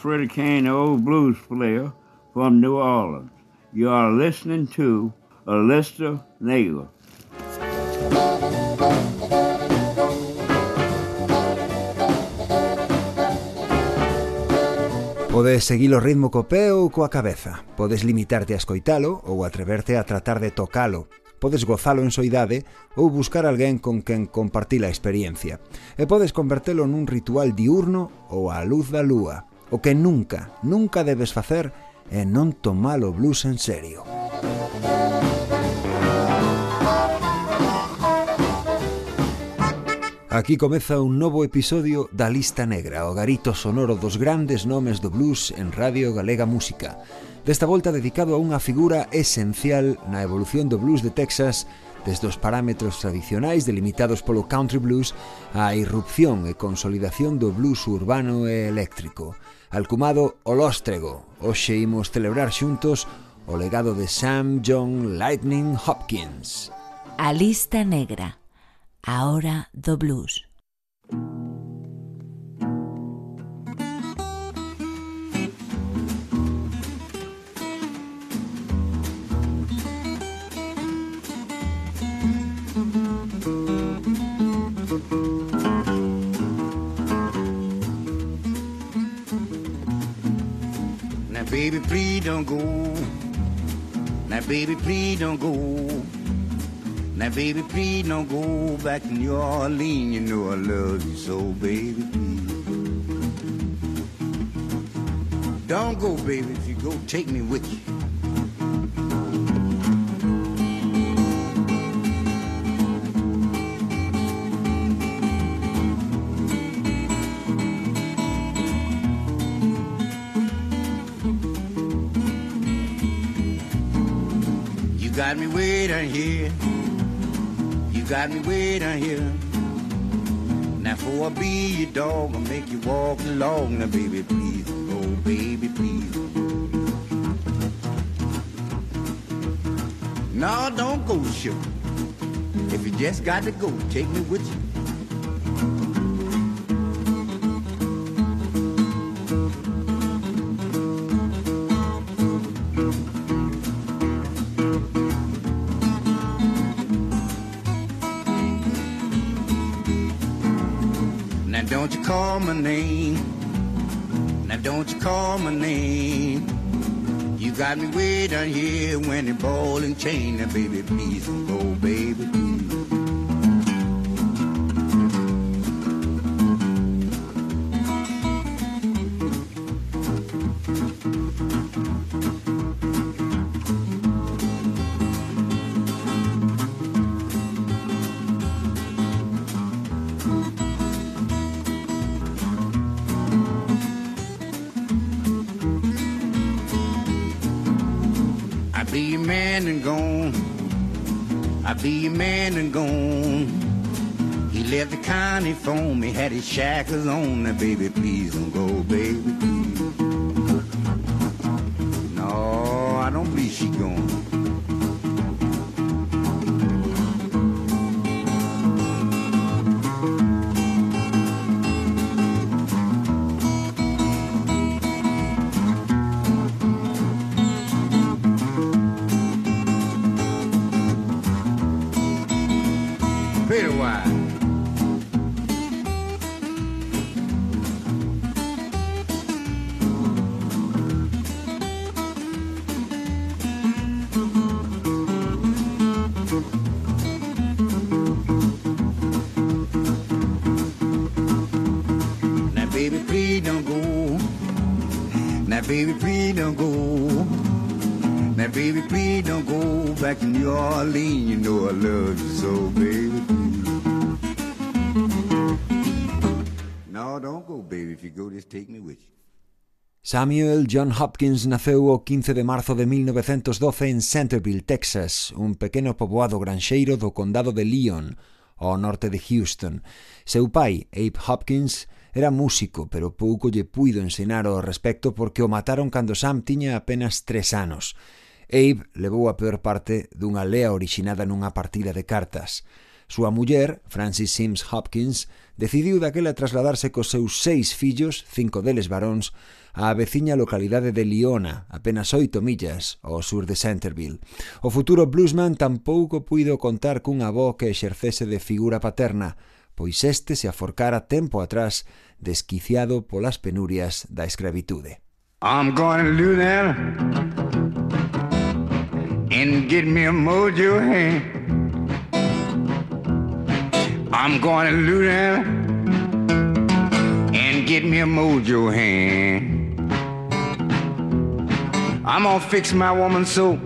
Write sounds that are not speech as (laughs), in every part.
Freddie Kane, the old blues player from New Orleans. You are listening to Alistair Negro. Podes seguir o ritmo co pé ou coa cabeza. Podes limitarte a escoitalo ou atreverte a tratar de tocalo. Podes gozalo en soidade ou buscar alguén con quen compartir a experiencia. E podes convertelo nun ritual diurno ou á luz da lúa. O que nunca, nunca debes facer é non tomar o blues en serio. Aquí comeza un novo episodio da Lista Negra, o garito sonoro dos grandes nomes do blues en Radio Galega Música. Desta volta dedicado a unha figura esencial na evolución do blues de Texas desde os parámetros tradicionais delimitados polo country blues á irrupción e consolidación do blues urbano e eléctrico alcumado Olóstrego. Hoxe imos celebrar xuntos o legado de Sam John Lightning Hopkins. A lista negra, a hora do blues. Baby, please don't go. Now, baby, please don't go. Now, baby, please don't go back to New Orleans. You know I love you so, baby, please. Don't go, baby. If you go, take me with you. You here. You got me down here. Now, for I be your dog, I'll make you walk along. Now, baby, please, oh, baby, please. No, don't go show. If you just got to go, take me with you. Name. Now don't you call my name. You got me way down here when the ball and chain. Now baby, please go, baby. Shackles on. Now, baby, Samuel John Hopkins naceu o 15 de marzo de 1912 en Centerville, Texas, un pequeno poboado granxeiro do condado de Leon, ao norte de Houston. Seu pai, Abe Hopkins, era músico, pero pouco lle puido ensinar ao respecto porque o mataron cando Sam tiña apenas tres anos. Abe levou a peor parte dunha lea orixinada nunha partida de cartas. Súa muller, Francis Sims Hopkins, decidiu daquela trasladarse cos seus seis fillos, cinco deles varóns, á veciña localidade de Liona, apenas oito millas ao sur de Centerville. O futuro bluesman tampouco puido contar cun avó que exercese de figura paterna, pois este se aforcara tempo atrás desquiciado polas penurias da escravitude. I'm going to do that and get me a mojo hand I'm going to Louisiana and get me a mojo hand. I'm gonna fix my woman so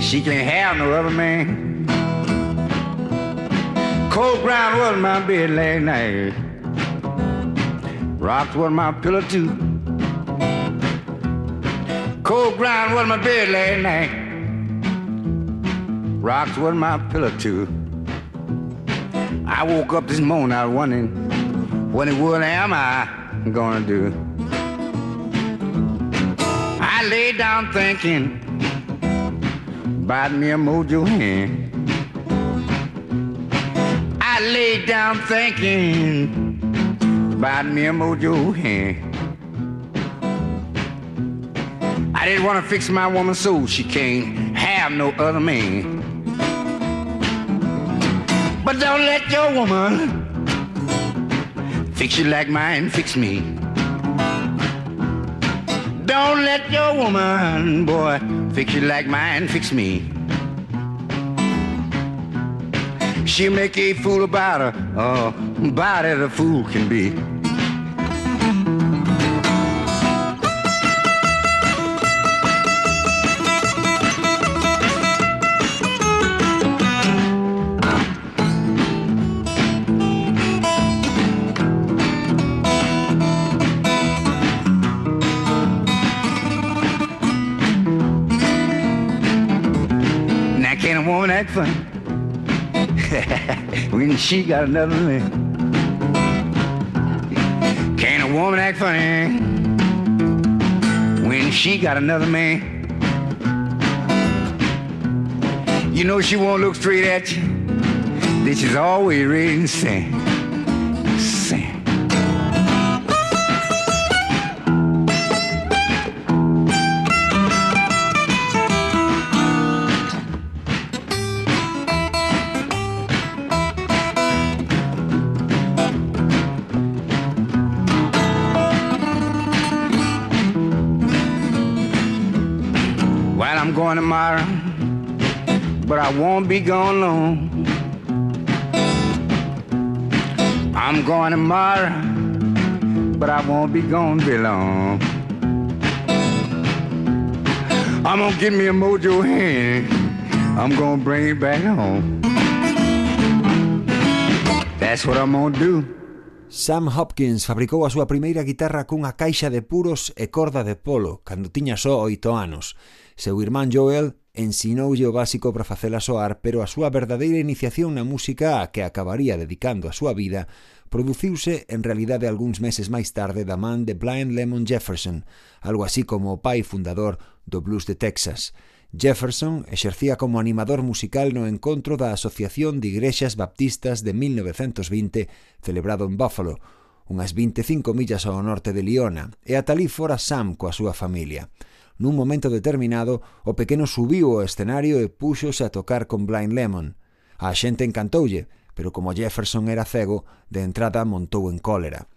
she can't have no other man. Cold ground was my bed last night. Rocks was my pillow too. Cold ground was my bed last night. Rocks was my pillow too. I woke up this morning, I was wondering, what in the world am I gonna do? I lay down thinking about me a mojo hand. I lay down thinking about me a mojo hand. I didn't want to fix my woman so she can't have no other man. But don't let your woman fix you like mine fix me. Don't let your woman, boy, fix you like mine fix me. She'll make a fool about her, oh, about as a fool can be. She got another man. Can a woman act funny when she got another man? You know she won't look straight at you. This is always ready to. Sing. Going tomorrow, but I won't be gone long. I'm going tomorrow, but I won't be gone very long. I'm gonna get me a mojo hand. I'm gonna bring it back home. That's what I'm gonna do. Sam Hopkins fabricou a súa primeira guitarra cunha caixa de puros e corda de polo cando tiña só oito anos. Seu irmán Joel ensinoulle o básico para facela soar, pero a súa verdadeira iniciación na música a que acabaría dedicando a súa vida produciuse en realidade algúns meses máis tarde da man de Blind Lemon Jefferson, algo así como o pai fundador do blues de Texas. Jefferson exercía como animador musical no encontro da Asociación de Igrexas Baptistas de 1920 celebrado en Buffalo, unhas 25 millas ao norte de Liona, e ata ali fora Sam coa súa familia. Nun momento determinado, o pequeno subiu ao escenario e púxose a tocar con Blind Lemon. A xente encantoulle, pero como Jefferson era cego, de entrada montou en cólera.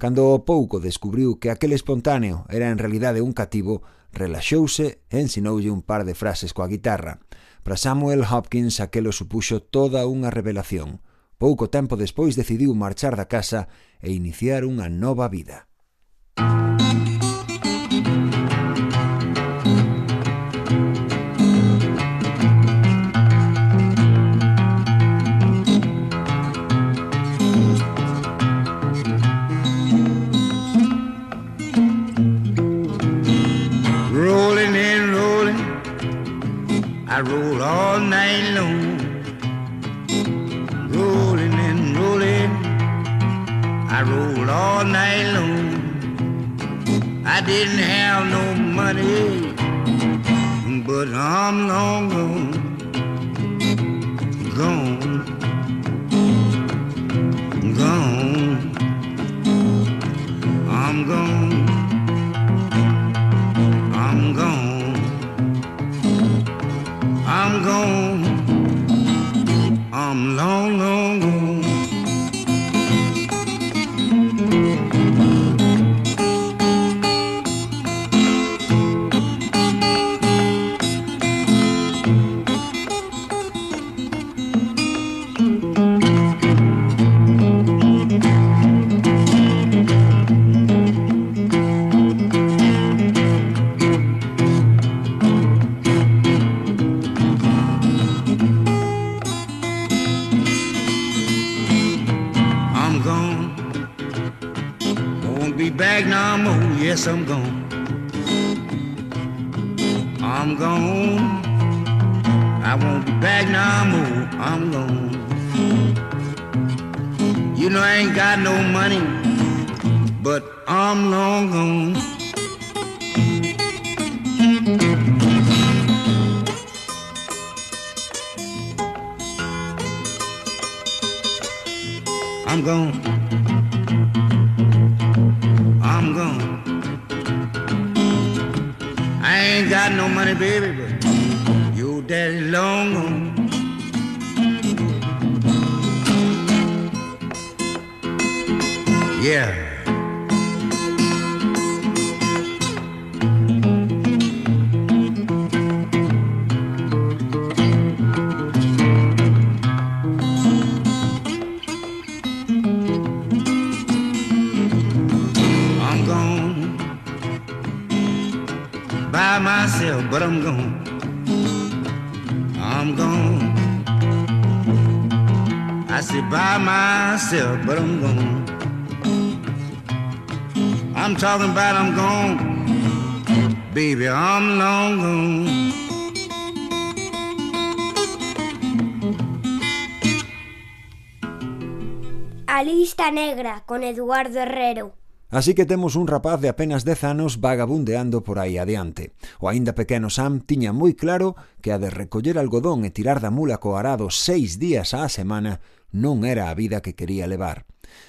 Cando o pouco descubriu que aquel espontáneo era en realidade un cativo, relaxouse e ensinoulle un par de frases coa guitarra. Para Samuel Hopkins aquelo supuxo toda unha revelación. Pouco tempo despois decidiu marchar da casa e iniciar unha nova vida. I roll all night long. Rolling and rolling, I roll all night long. I didn't have no money, but I'm long gone, gone, gone, I'm gone. I'm gone. I'm long, long. Yes, I'm gone. I'm gone. I won't be back no more. I'm gone. You know I ain't got no money, but I'm long gone. But I'm gone. I'm gone. I sit by myself, but I'm gone. I'm talking about I'm gone. Baby, I'm long gone. A lista negra con Eduardo Herrero. Así que temos un rapaz de apenas 10 anos vagabundeando por aí adiante. O aínda pequeno Sam tiña moi claro que a de recoller algodón e tirar da mula co arado seis días á semana non era a vida que quería levar.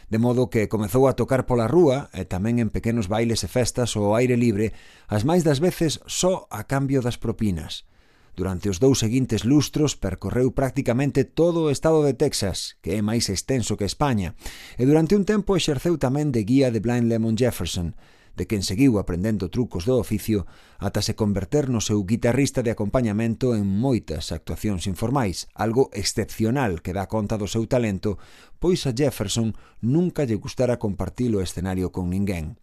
De modo que comezou a tocar pola rúa e tamén en pequenos bailes e festas ao aire libre, as máis das veces só a cambio das propinas. Durante os dous seguintes lustros percorreu prácticamente todo o estado de Texas, que é máis extenso que España, e durante un tempo exerceu tamén de guía de Blind Lemon Jefferson, de quen seguiu aprendendo trucos do oficio ata se converter no seu guitarrista de acompañamento en moitas actuacións informais, algo excepcional que dá conta do seu talento, pois a Jefferson nunca lle gustara compartir o escenario con ninguén.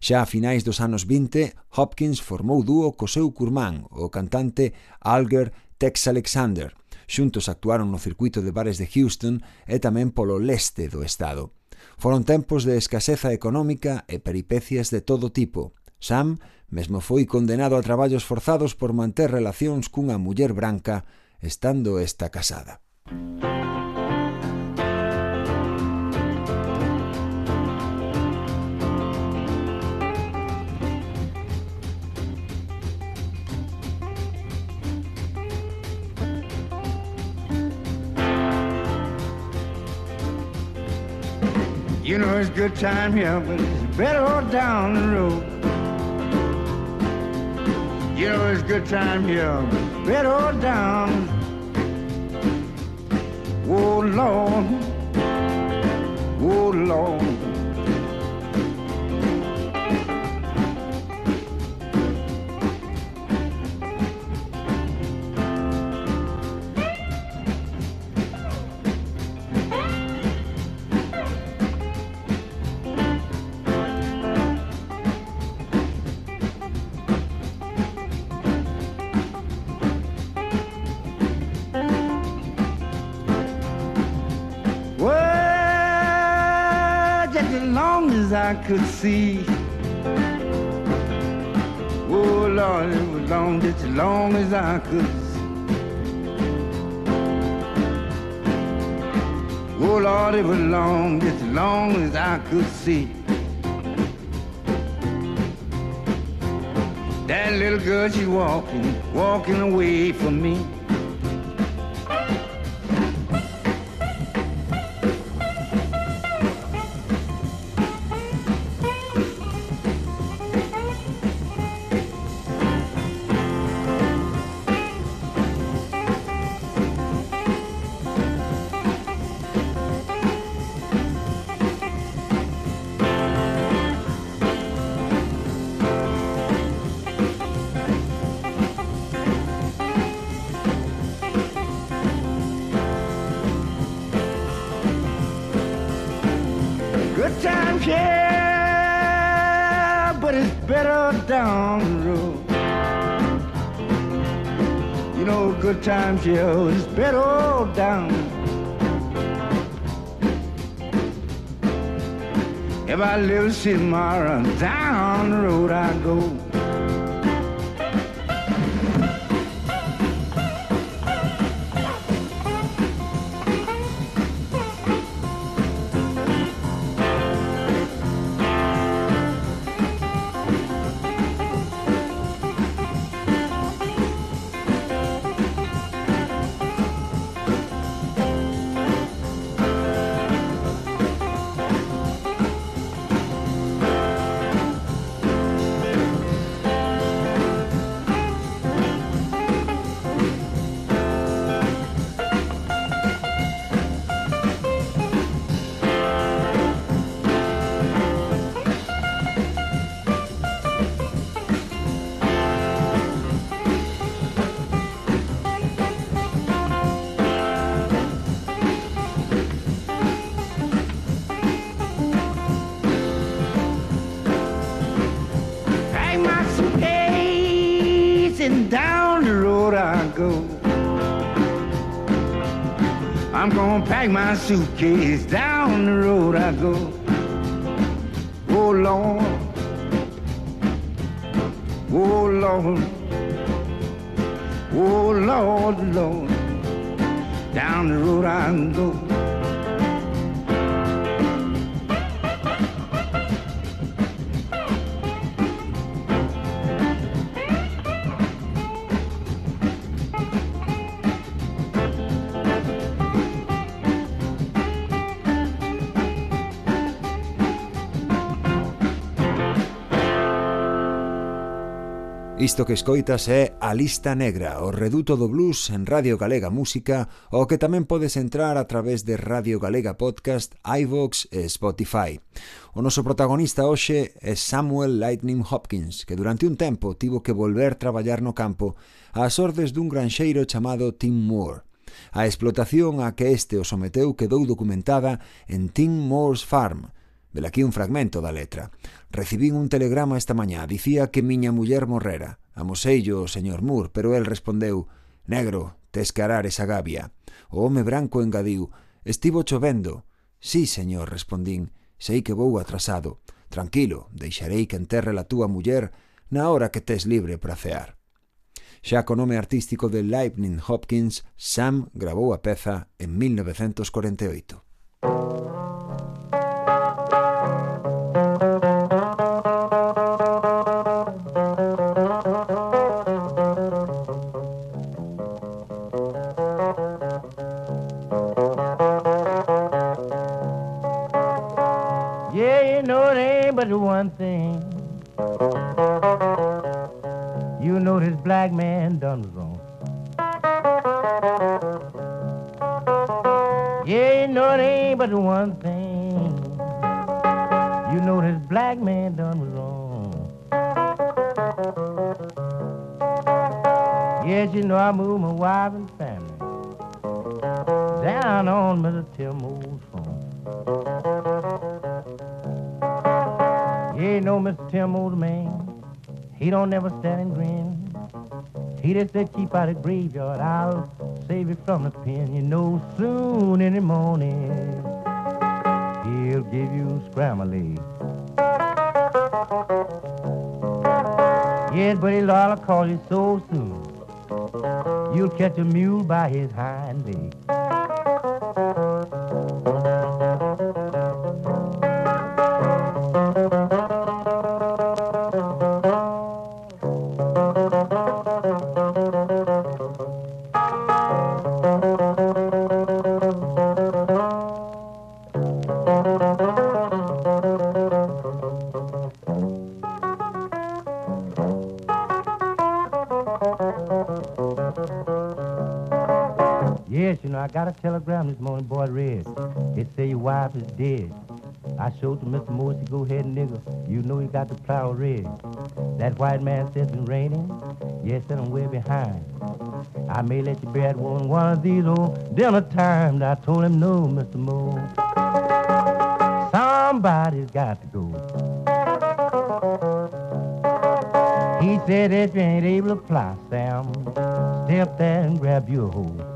Xa a finais dos anos 20, Hopkins formou dúo co seu curmán, o cantante Alger Tex Alexander. Xuntos actuaron no circuito de bares de Houston e tamén polo leste do estado. Foron tempos de escaseza económica e peripecias de todo tipo. Sam mesmo foi condenado a traballos forzados por manter relacións cunha muller branca, estando esta casada. Música You know it's good time here, but it's better down the road. You know it's good time here, but better down. Oh Lord, oh Lord. Could see. Oh Lord, it was long, just as long as I could see. Oh Lord, it was long, just as long as I could see. That little girl, she walking, walking away from me. If I live see tomorrow, down the road I go. Pack my suitcase, down Isto que escoitas é A Lista Negra, o reduto do blues en Radio Galega Música, o que tamén podes entrar a través de Radio Galega Podcast, iVox e Spotify. O noso protagonista hoxe é Samuel Lightning Hopkins, que durante un tempo tivo que volver traballar no campo ás ordes dun granxeiro chamado Tim Moore. A explotación a que este o someteu quedou documentada en Tim Moore's Farm, Velaquí un fragmento da letra. Recibín un telegrama esta mañá. Dicía que miña muller morrera. Amoseillo o señor Moore, pero el respondeu «Negro, tes que arar esa gavia». O home branco engadiu «Estivo chovendo». «Sí, señor», respondín, «sei que vou atrasado. Tranquilo, deixarei que enterre la túa muller na hora que tes libre para cear». Xa co nome artístico de Lightning Hopkins, Sam grabou a peza en 1948. One thing. You know this black man done wrong. Yeah, you know it ain't but one thing. You know this black man done wrong. Yes, you know I moved my wife and family down on Mr. no Mr. Tim old man. He don't never stand and grin. He just said keep out of graveyard. I'll save you from the pen. You know soon in the morning he'll give you scrambled eggs. Yes, but he'll call you so soon. You'll catch a mule by his hind dead. I showed to Mr. Morrissey, go ahead, nigga. You know you got the plow red. That white man says it's raining. Yes, and I'm way behind. I may let you bear one one of these old dinner times. I told him no, Mr. Moore. Somebody's got to go. He said, if you ain't able to fly, Sam, step there and grab your hoe.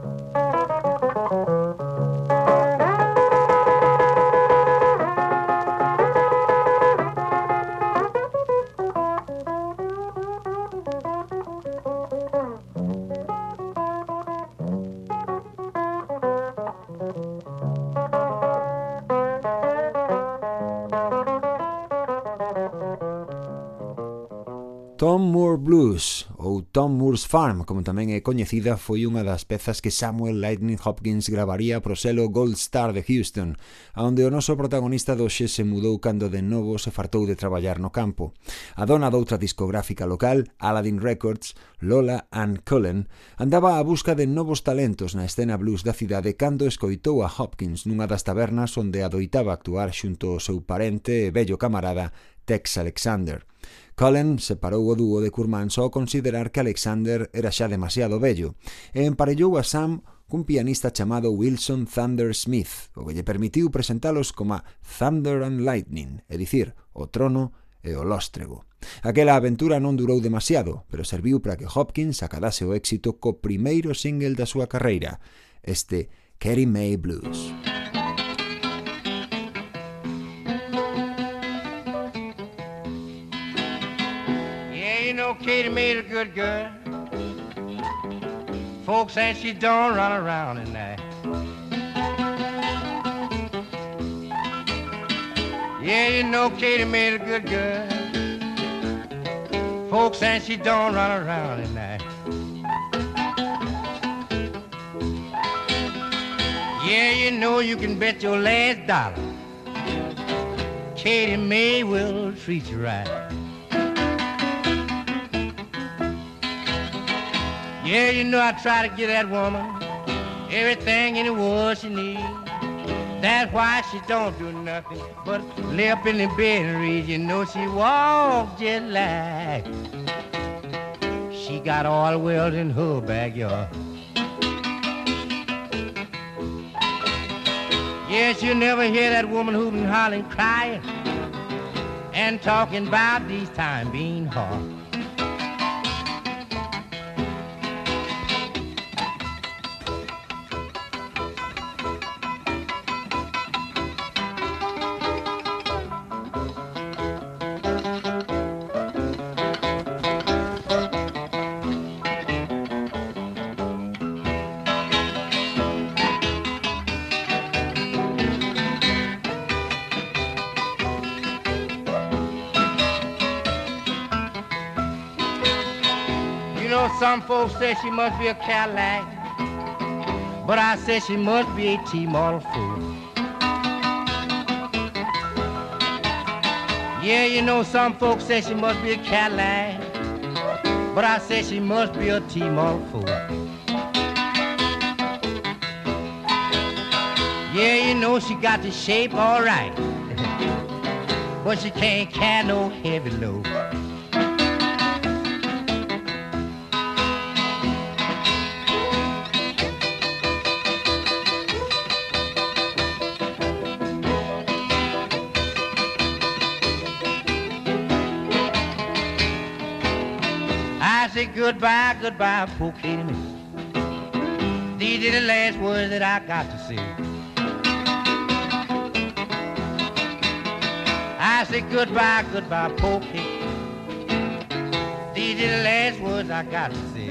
Moore's Farm, como tamén é coñecida, foi unha das pezas que Samuel Lightning Hopkins gravaría pro selo Gold Star de Houston, aonde o noso protagonista doxe se mudou cando de novo se fartou de traballar no campo. A dona doutra discográfica local, Aladdin Records, Lola Ann Cullen, andaba á busca de novos talentos na escena blues da cidade cando escoitou a Hopkins nunha das tabernas onde adoitaba actuar xunto ao seu parente e bello camarada Tex Alexander. Cullen separou o dúo de Curman só ao considerar que Alexander era xa demasiado vello e emparellou a Sam cun pianista chamado Wilson Thunder Smith, o que lle permitiu presentalos como Thunder and Lightning, é dicir, o trono e o lóstrego. Aquela aventura non durou demasiado, pero serviu para que Hopkins acadase o éxito co primeiro single da súa carreira, este Carrie May Blues. Música made a good girl. Folks say she don't run around at night. Yeah, you know Katie made a good girl. Folks say she don't run around at night. Yeah, you know you can bet your last dollar. Katie May will treat you right. Yeah, you know I try to get that woman everything in the world she needs. That's why she don't do nothing but lay up in the bed and read. You know she walks just like she got all the world in her backyard. Yes, you never hear that woman hooping, hollering, crying, and talking about these times being hard. Say she must be a Cadillac, but I say she must be a T-model Ford. Yeah, you know some folks say she must be a Cadillac, but I say she must be a T-model Ford. Yeah, you know she got the shape all right, (laughs) but she can't carry no heavy load. Goodbye, goodbye, me. These are the last words that I got to say. I say goodbye, goodbye, Katie. These are the last words I got to say.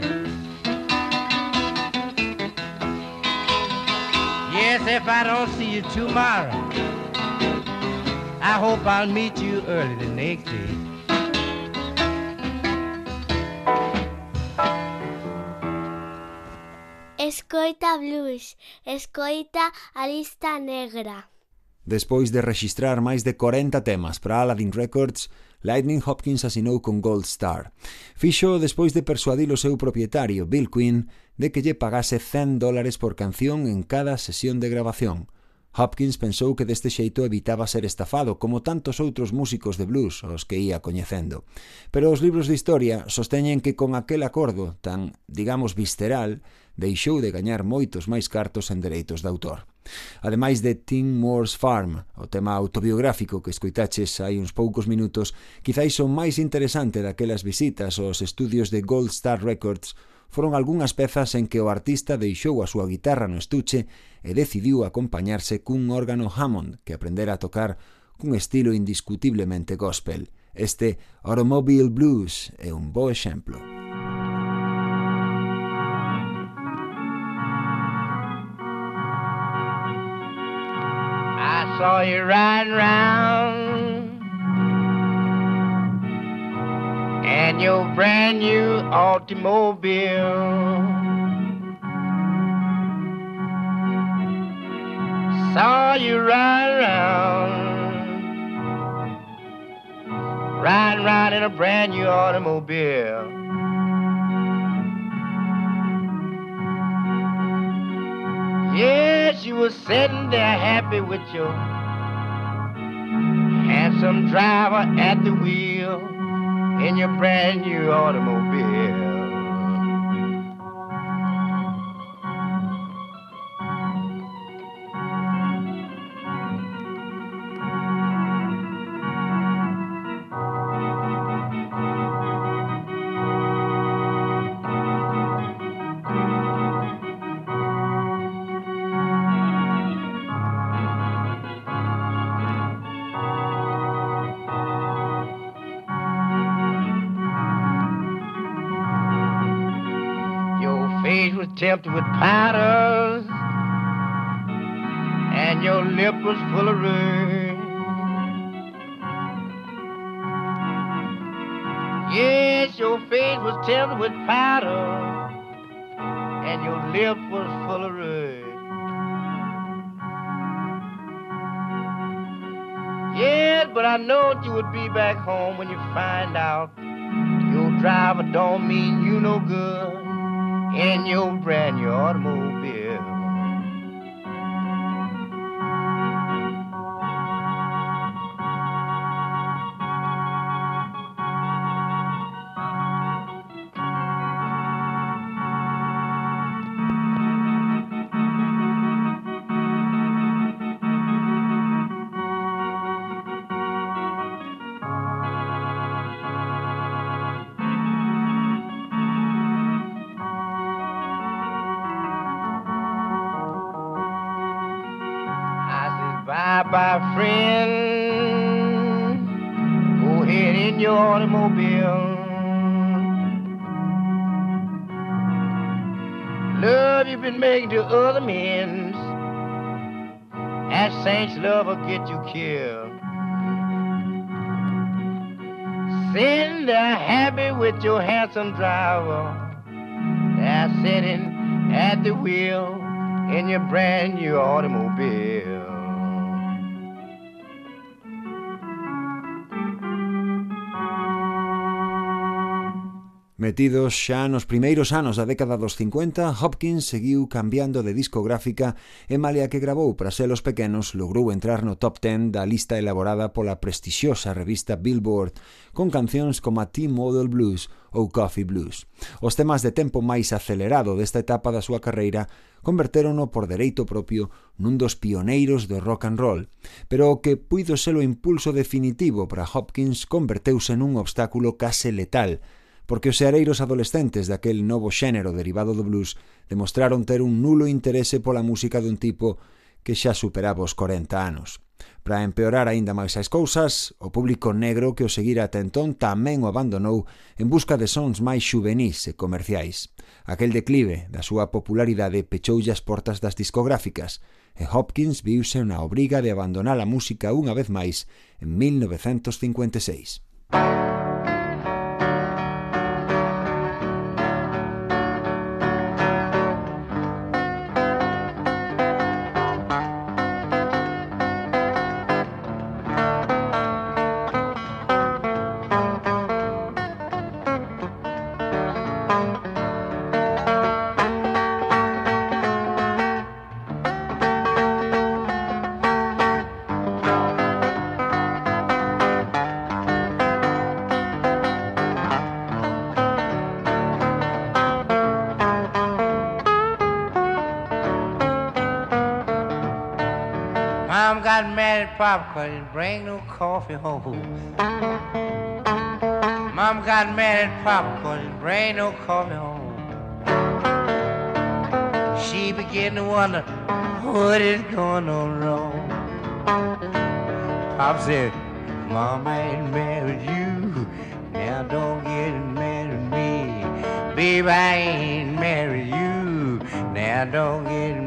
Yes, if I don't see you tomorrow, I hope I'll meet you early the next day. Escoita blues, escoita a lista negra. Despois de rexistrar máis de 40 temas para Aladdin Records, Lightning Hopkins asinou con Gold Star. Fixo despois de persuadir o seu propietario, Bill Quinn, de que lle pagase 100 dólares por canción en cada sesión de grabación. Hopkins pensou que deste xeito evitaba ser estafado, como tantos outros músicos de blues os que ía coñecendo. Pero os libros de historia sosteñen que con aquel acordo tan, digamos, visceral, deixou de gañar moitos máis cartos en dereitos de autor. Ademais de Tim Moore's Farm, o tema autobiográfico que escoitaches hai uns poucos minutos, quizáis o máis interesante daquelas visitas aos estudios de Gold Star Records foron algunhas pezas en que o artista deixou a súa guitarra no estuche e decidiu acompañarse cun órgano Hammond que aprendera a tocar cun estilo indiscutiblemente gospel. Este Automobile Blues é un bo exemplo. Saw you riding round and your brand new automobile. Saw you ride around, riding around in a brand new automobile. Yes, you were sitting there happy with your handsome driver at the wheel in your brand new automobile. Tempted with powders, and your lip was full of red. Yes, your face was tempted with powder, and your lip was full of red. Yes, but I know you would be back home when you find out your driver don't mean you no good in your brand new automobile. With your handsome driver. They're sitting at the wheel in your brand new automobile. Metidos xa nos primeiros anos da década dos 50, Hopkins seguiu cambiando de discográfica e malia que gravou para selos pequenos logrou entrar no top 10 da lista elaborada pola prestixiosa revista Billboard con cancións como a T-Model Blues ou Coffee Blues. Os temas de tempo máis acelerado desta etapa da súa carreira convertérono por dereito propio nun dos pioneiros do rock and roll, pero o que puido ser o impulso definitivo para Hopkins converteuse nun obstáculo case letal porque os seareiros adolescentes daquel novo xénero derivado do blues demostraron ter un nulo interese pola música dun tipo que xa superaba os 40 anos. Para empeorar aínda máis as cousas, o público negro que o seguira até entón tamén o abandonou en busca de sons máis xuvenís e comerciais. Aquel declive da súa popularidade pechoulle as portas das discográficas e Hopkins viuse na obriga de abandonar a música unha vez máis en 1956. Mad at cause he bring no coffee home. Mom got mad at cause he bring no coffee home. She began to wonder what is going on wrong. Pop said, Mama ain't married you. Now don't get mad at me. Baby, I ain't married you. Now don't get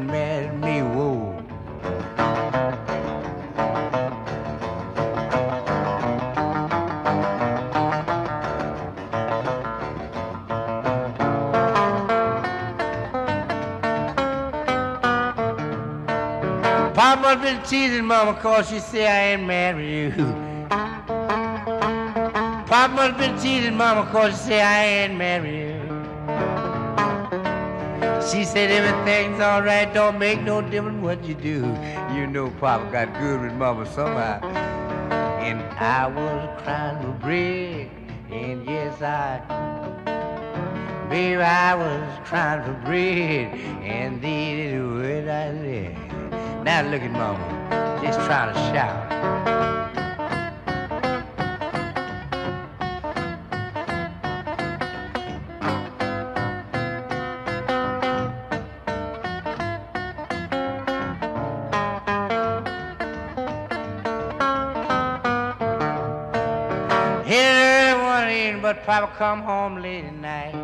Papa been teasing Mama cause she say I ain't married you. Papa been teasing Mama cause she say I ain't married you. She said everything's alright, don't make no difference what you do. You know Papa got good with Mama somehow. And I was crying for bread, and yes I Baby, I was trying for bread, and are the words I said. Now look at Mama, just trying to shout. Here early one evening, but Papa come home late at night.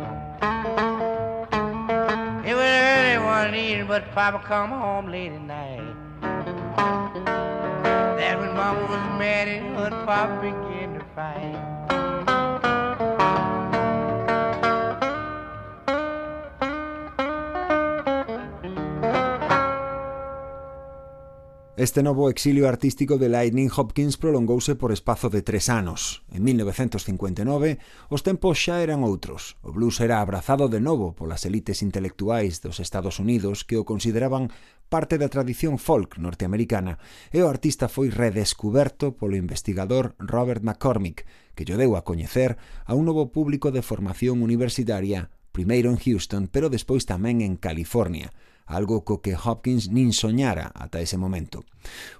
It was early one evening, but Papa come home late at night. mad when mama was mad and her and pop began to fight. Este novo exilio artístico de Lightning Hopkins prolongouse por espazo de tres anos. En 1959, os tempos xa eran outros. O blues era abrazado de novo polas elites intelectuais dos Estados Unidos que o consideraban parte da tradición folk norteamericana e o artista foi redescuberto polo investigador Robert McCormick, que lle deu a coñecer a un novo público de formación universitaria, primeiro en Houston, pero despois tamén en California, algo co que Hopkins nin soñara ata ese momento.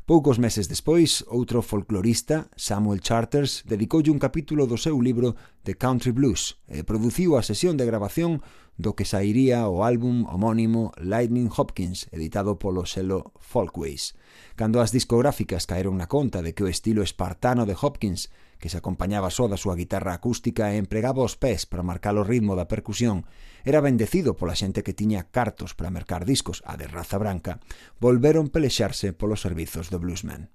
Poucos meses despois, outro folclorista, Samuel Charters, dedicoulle un capítulo do seu libro The Country Blues e produciu a sesión de grabación do que sairía o álbum homónimo Lightning Hopkins, editado polo selo Folkways. Cando as discográficas caeron na conta de que o estilo espartano de Hopkins que se acompañaba só da súa guitarra acústica e empregaba os pés para marcar o ritmo da percusión, era bendecido pola xente que tiña cartos para mercar discos, a de raza branca, volveron pelexarse polos servizos do bluesman.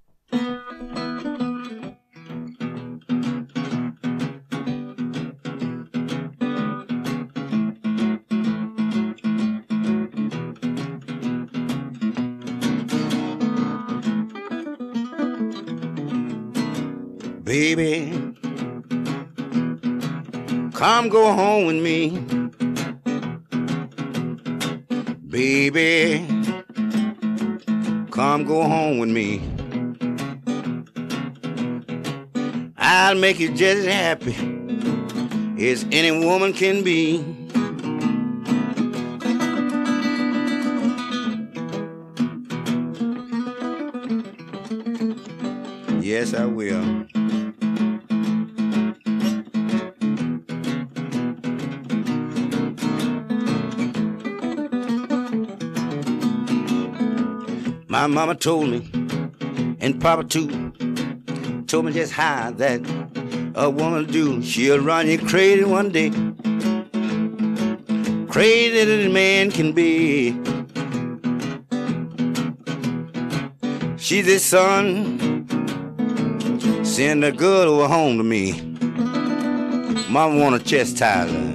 Baby, come go home with me. Baby, come go home with me. I'll make you just as happy as any woman can be. Yes, I will. My mama told me, and Papa too, told me just how that a woman do. She'll run you crazy one day, crazy that a man can be. She said, son, send a girl over home to me. Mama wanna chastise her.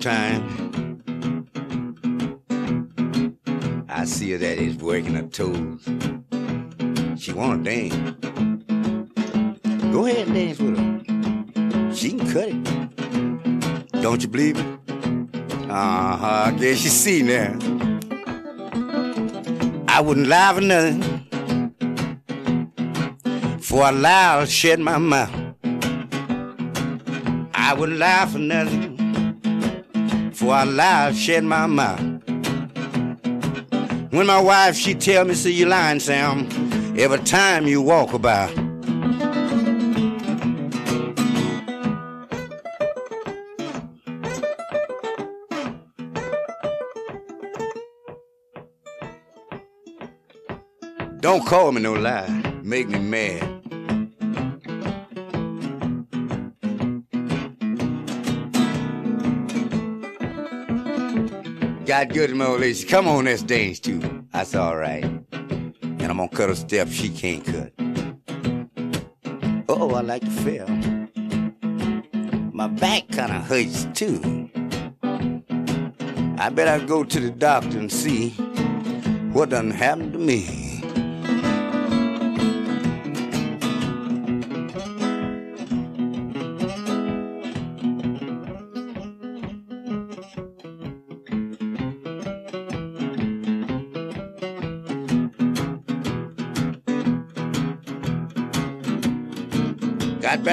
Time. I see her that is working her toes. She wanna dance. Go ahead and dance with her. She can cut it. Don't you believe it? Uh-huh. I guess you see now. I wouldn't lie for nothing. For I lie, I'll shed my mouth. I wouldn't lie for nothing. I lie, shed my mouth. When my wife, she tell me, see you lying, Sam, every time you walk about. Don't call me no lie, make me mad. Got good, in my old lady. Come on, let's dance too. That's all right. And I'm gonna cut a step she can't cut. Oh, I like to feel. My back kinda hurts too. I bet I'd go to the doctor and see what done happened to me.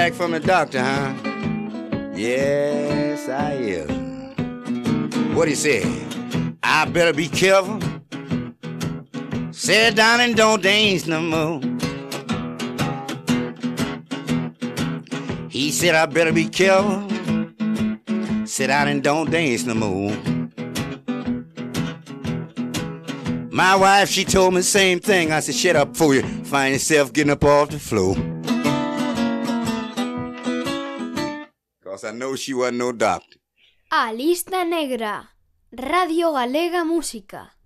Back from the doctor, huh? Yes, I am. What he say? I better be careful. Sit down and don't dance no more. He said I better be careful. Sit down and don't dance no more. My wife, she told me the same thing. I said, shut up for you find yourself getting up off the floor. 'Cause I know she wasn't no doctor. A lista negra. Radio Galega Música.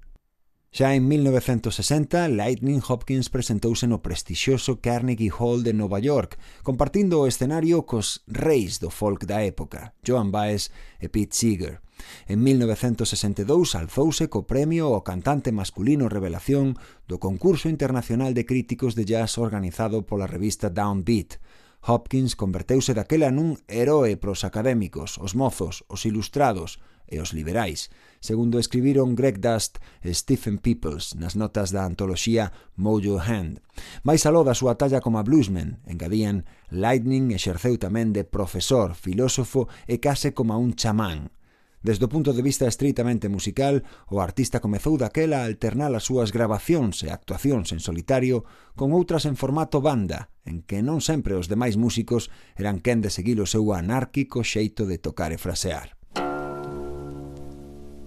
Xa en 1960, Lightning Hopkins presentouse no prestixioso Carnegie Hall de Nova York, compartindo o escenario cos reis do folk da época, Joan Baez e Pete Seeger. En 1962 alzouse co premio ao cantante masculino revelación do concurso internacional de críticos de jazz organizado pola revista Downbeat. Hopkins converteuse daquela nun heroe pros académicos, os mozos, os ilustrados e os liberais, segundo escribiron Greg Dust e Stephen Peoples nas notas da antoloxía Mojo Hand. Mais aló da súa talla como bluesman, engadían, Lightning exerceu tamén de profesor, filósofo e case como un chamán, Desde o punto de vista estritamente musical, o artista comezou daquela a alternar as súas grabacións e actuacións en solitario con outras en formato banda, en que non sempre os demais músicos eran quen de seguir o seu anárquico xeito de tocar e frasear.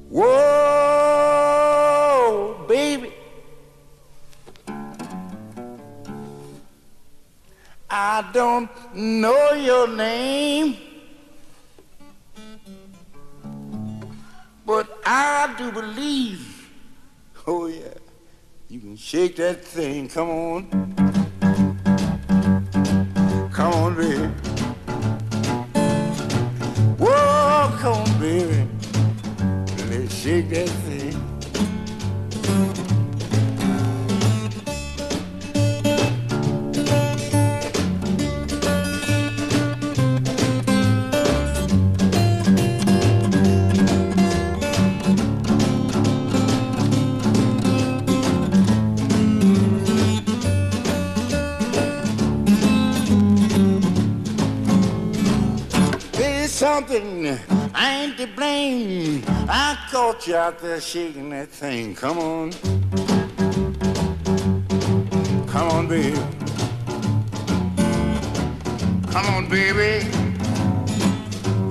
Whoa, baby I don't know your name but I do believe, oh yeah, you can shake that thing. Come on. Come on, baby. Whoa, come on, baby. Let's shake that thing. Something I ain't to blame. I caught you out there shaking that thing. Come on. Come on, baby. Come on, baby.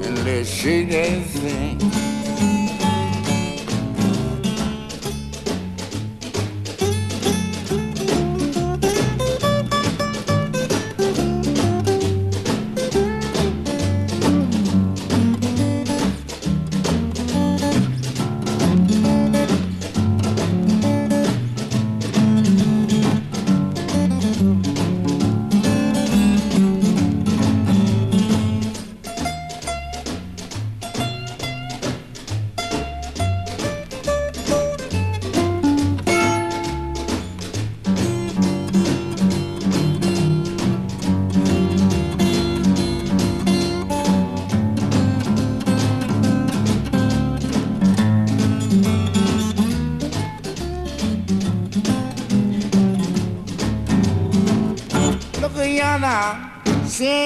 And let's shake that thing.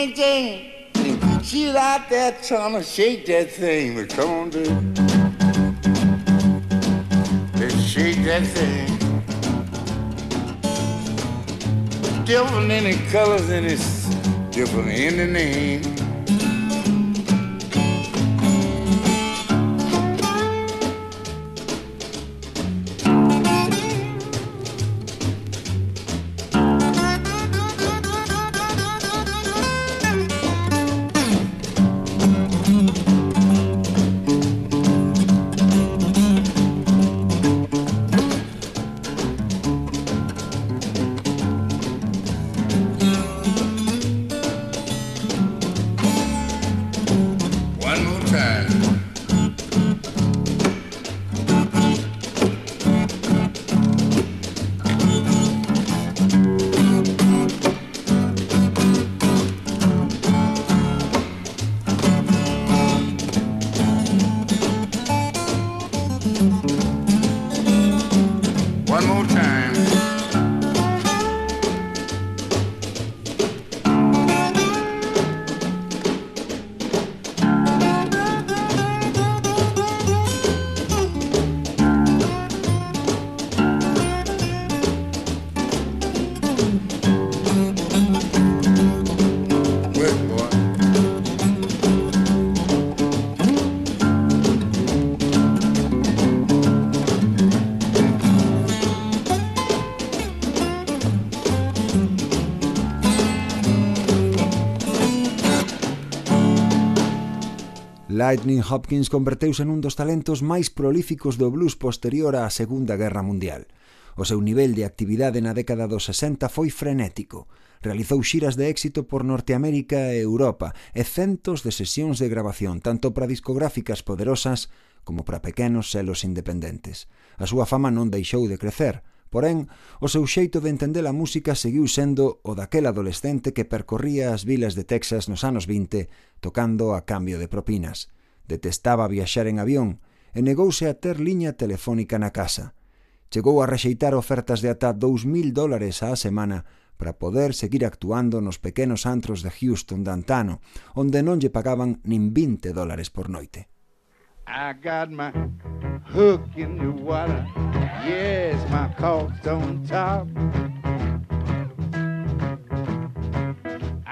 St. Jane. She's out there trying to shake that thing, but come on, dude. Let's shake that thing. Different in the colors and it's different in the name. Lightning Hopkins converteuse nun dos talentos máis prolíficos do blues posterior á Segunda Guerra Mundial. O seu nivel de actividade na década dos 60 foi frenético. Realizou xiras de éxito por Norteamérica e Europa e centos de sesións de grabación tanto para discográficas poderosas como para pequenos selos independentes. A súa fama non deixou de crecer, Porén, o seu xeito de entender a música seguiu sendo o daquel adolescente que percorría as vilas de Texas nos anos 20 tocando a cambio de propinas detestaba viaxar en avión e negouse a ter liña telefónica na casa. Chegou a rexeitar ofertas de ata 2.000 dólares á semana para poder seguir actuando nos pequenos antros de Houston de antano, onde non lle pagaban nin 20 dólares por noite. I got my hook in the water Yes, my cork's on top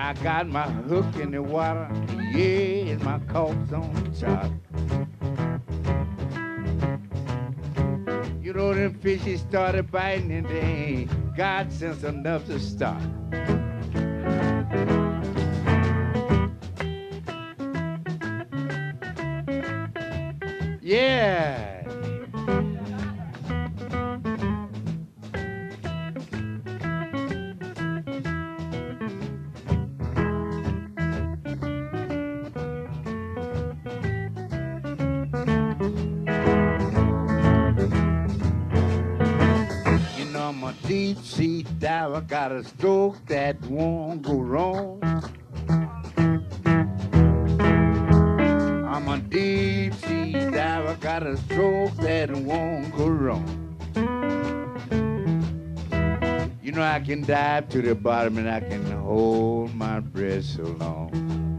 I got my hook in the water. yeah, and my cork's on top. You know them fishes started biting and they ain't got sense enough to stop. Yeah. Diver, got a stroke that won't go wrong. I'm a deep sea diver, got a stroke that won't go wrong. You know I can dive to the bottom and I can hold my breath so long.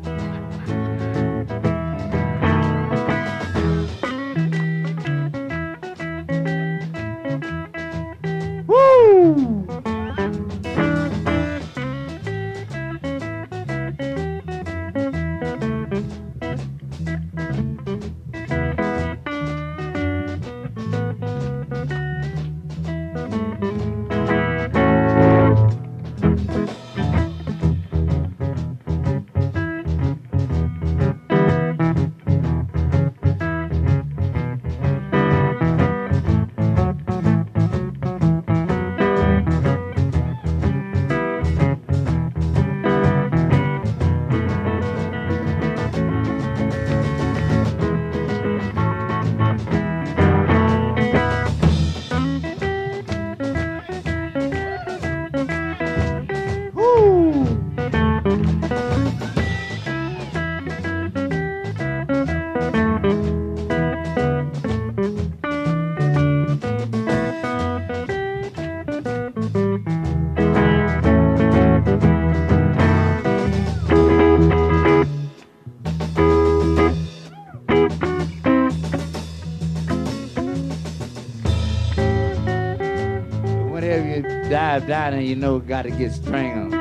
Dive down and you know get strangled.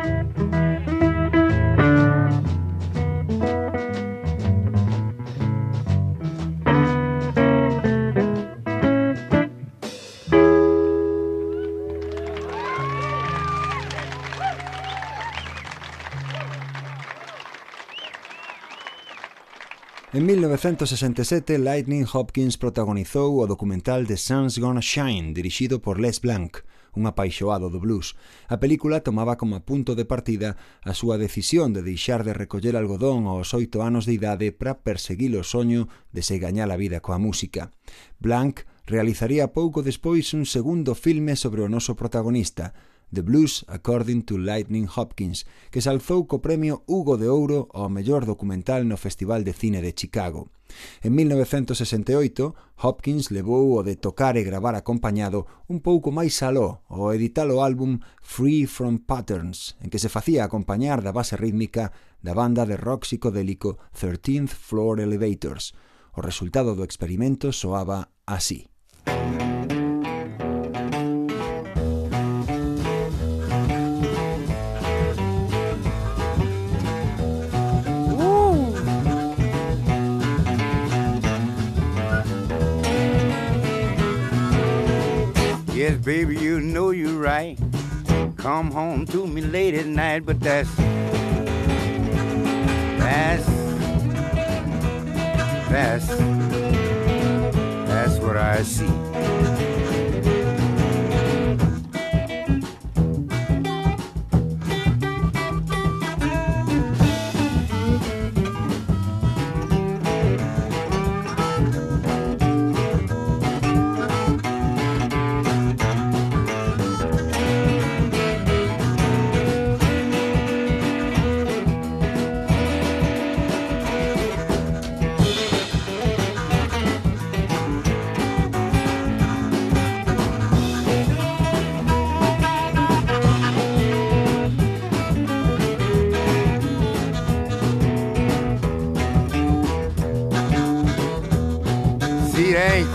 En 1967, Lightning Hopkins protagonizou o documental The Sun's Gonna Shine, dirixido por Les Blanc, un apaixoado do blues. A película tomaba como punto de partida a súa decisión de deixar de recoller algodón aos oito anos de idade para perseguir o soño de se gañar a vida coa música. Blanc realizaría pouco despois un segundo filme sobre o noso protagonista, The Blues According to Lightning Hopkins, que se alzou co premio Hugo de Ouro ao mellor documental no Festival de Cine de Chicago. En 1968, Hopkins levou o de tocar e gravar acompañado un pouco máis aló ao editar o álbum Free From Patterns, en que se facía acompañar da base rítmica da banda de rock psicodélico 13th Floor Elevators. O resultado do experimento soaba así. Música Yes, baby, you know you're right. Come home to me late at night, but that's that's that's that's what I see.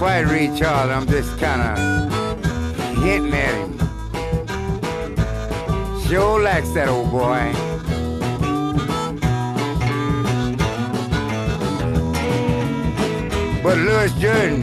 Quite Ray Charles. I'm just kind of hitting at him. Sure likes that old boy. But Louis Jordan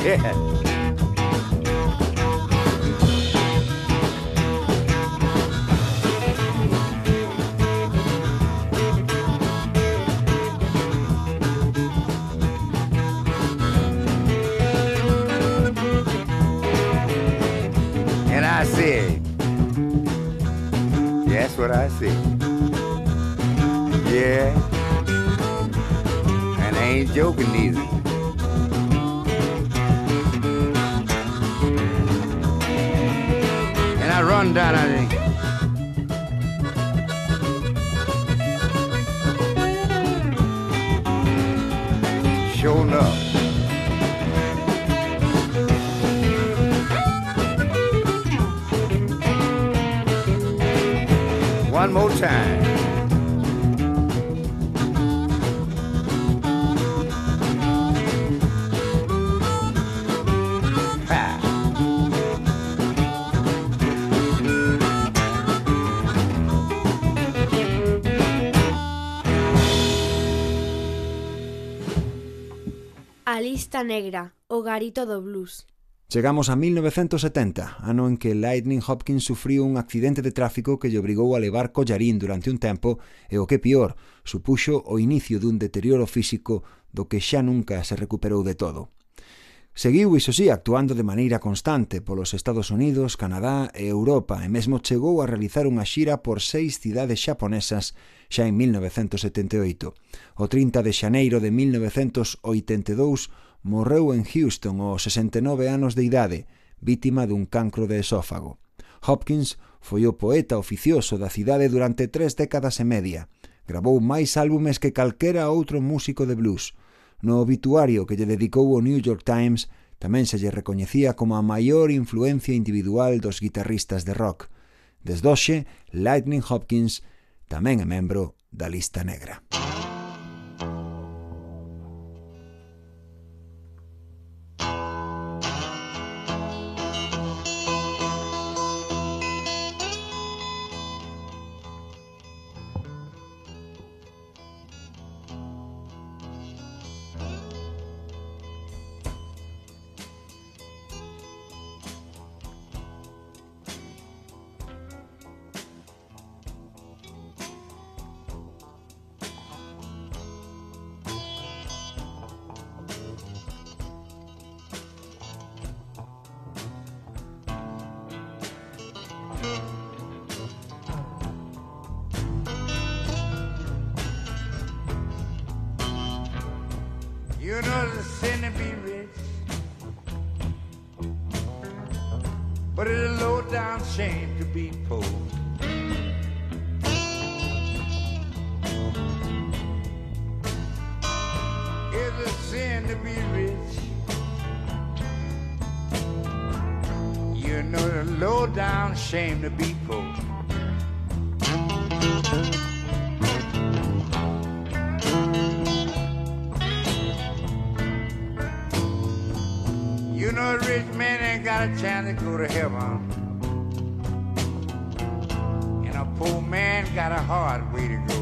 (laughs) yeah. Lista negra, o garito do blues. Chegamos a 1970, ano en que Lightning Hopkins sufriu un accidente de tráfico que lle obrigou a levar collarín durante un tempo e o que pior, supuxo o inicio dun deterioro físico do que xa nunca se recuperou de todo. Seguiu, iso sí, actuando de maneira constante polos Estados Unidos, Canadá e Europa e mesmo chegou a realizar unha xira por seis cidades xaponesas xa en 1978. O 30 de xaneiro de 1982 morreu en Houston aos 69 anos de idade, vítima dun cancro de esófago. Hopkins foi o poeta oficioso da cidade durante tres décadas e media. Gravou máis álbumes que calquera outro músico de blues. No obituario que lle dedicou o New York Times tamén se lle recoñecía como a maior influencia individual dos guitarristas de rock. Desdoxe, Lightning Hopkins tamén é membro da lista negra. You know it's a sin to be rich, but it's a low down shame to be poor. It's a sin to be rich. You know the low down shame to be poor. Got a chance to go to heaven. And a poor man got a hard way to go.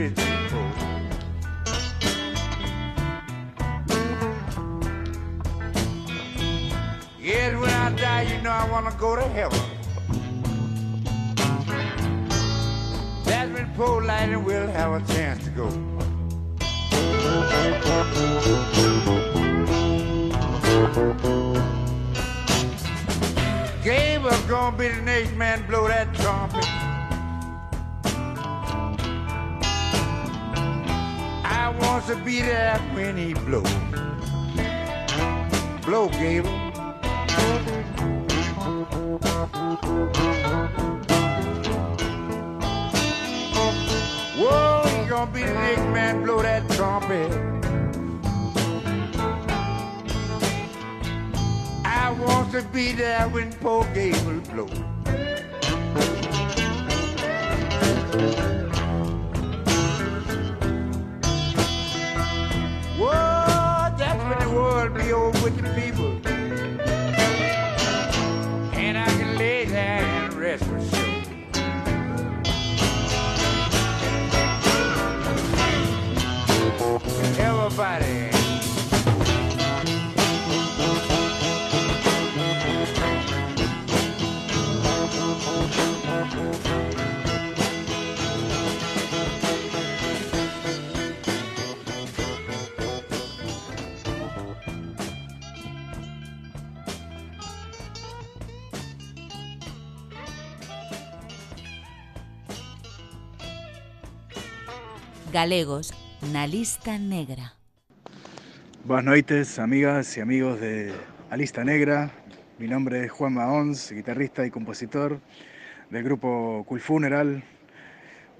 Yes, when I die, you know I want to go to heaven. That's when poor Lightning will have a chance to go. Gabriel gonna be the next man blow that trumpet. I want to be there when he blow. Blow, Gabriel. Whoa, he gonna be the next man blow that trumpet. I want to be there when poor Gable blow. Galegos na lista negra. Buenas noches, amigas y amigos de A Lista Negra. Mi nombre es Juan Maons, guitarrista y compositor del grupo Cool Funeral,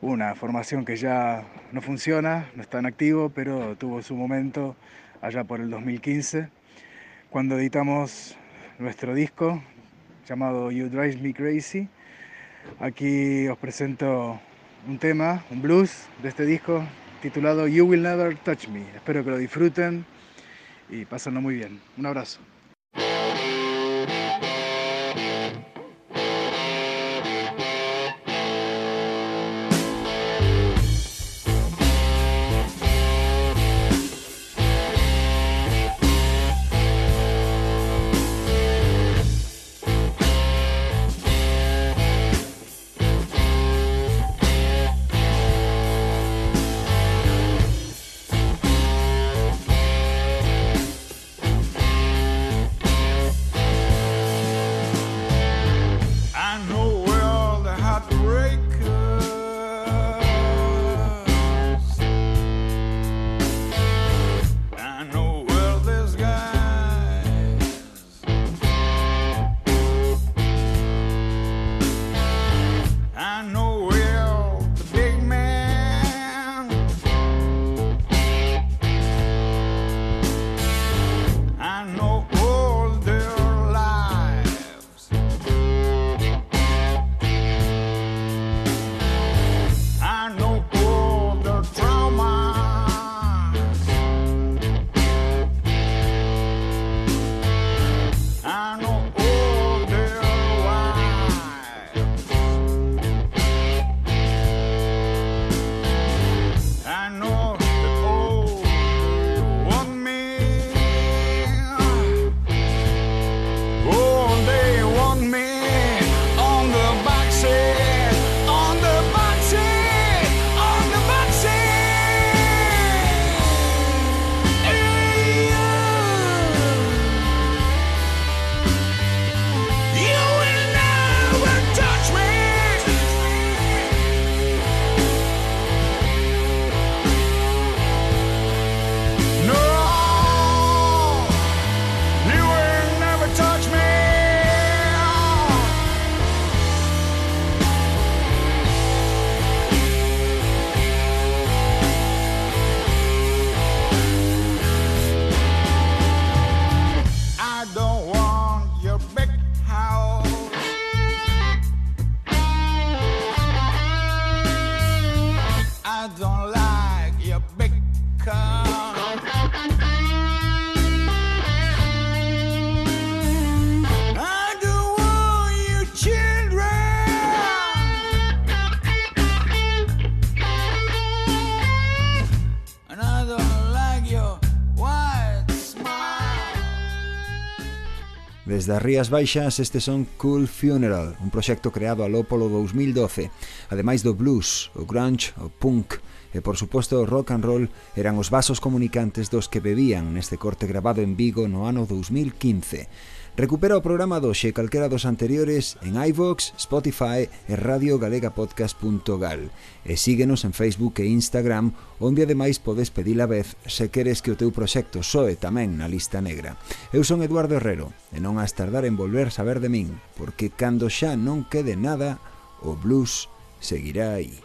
una formación que ya no funciona, no está en activo, pero tuvo su momento allá por el 2015, cuando editamos nuestro disco llamado You Drive Me Crazy. Aquí os presento un tema, un blues de este disco titulado You Will Never Touch Me. Espero que lo disfruten y pásenlo muy bien. Un abrazo. Desde as Rías Baixas, este son Cool Funeral, un proxecto creado aló polo 2012. Ademais do blues, o grunge, o punk e, por suposto, o rock and roll eran os vasos comunicantes dos que bebían neste corte grabado en Vigo no ano 2015. Recupera o programa doxe e calquera dos anteriores en iVox, Spotify e radiogalegapodcast.gal e síguenos en Facebook e Instagram onde ademais podes pedir a vez se queres que o teu proxecto soe tamén na lista negra. Eu son Eduardo Herrero e non has tardar en volver saber de min porque cando xa non quede nada o blues seguirá aí.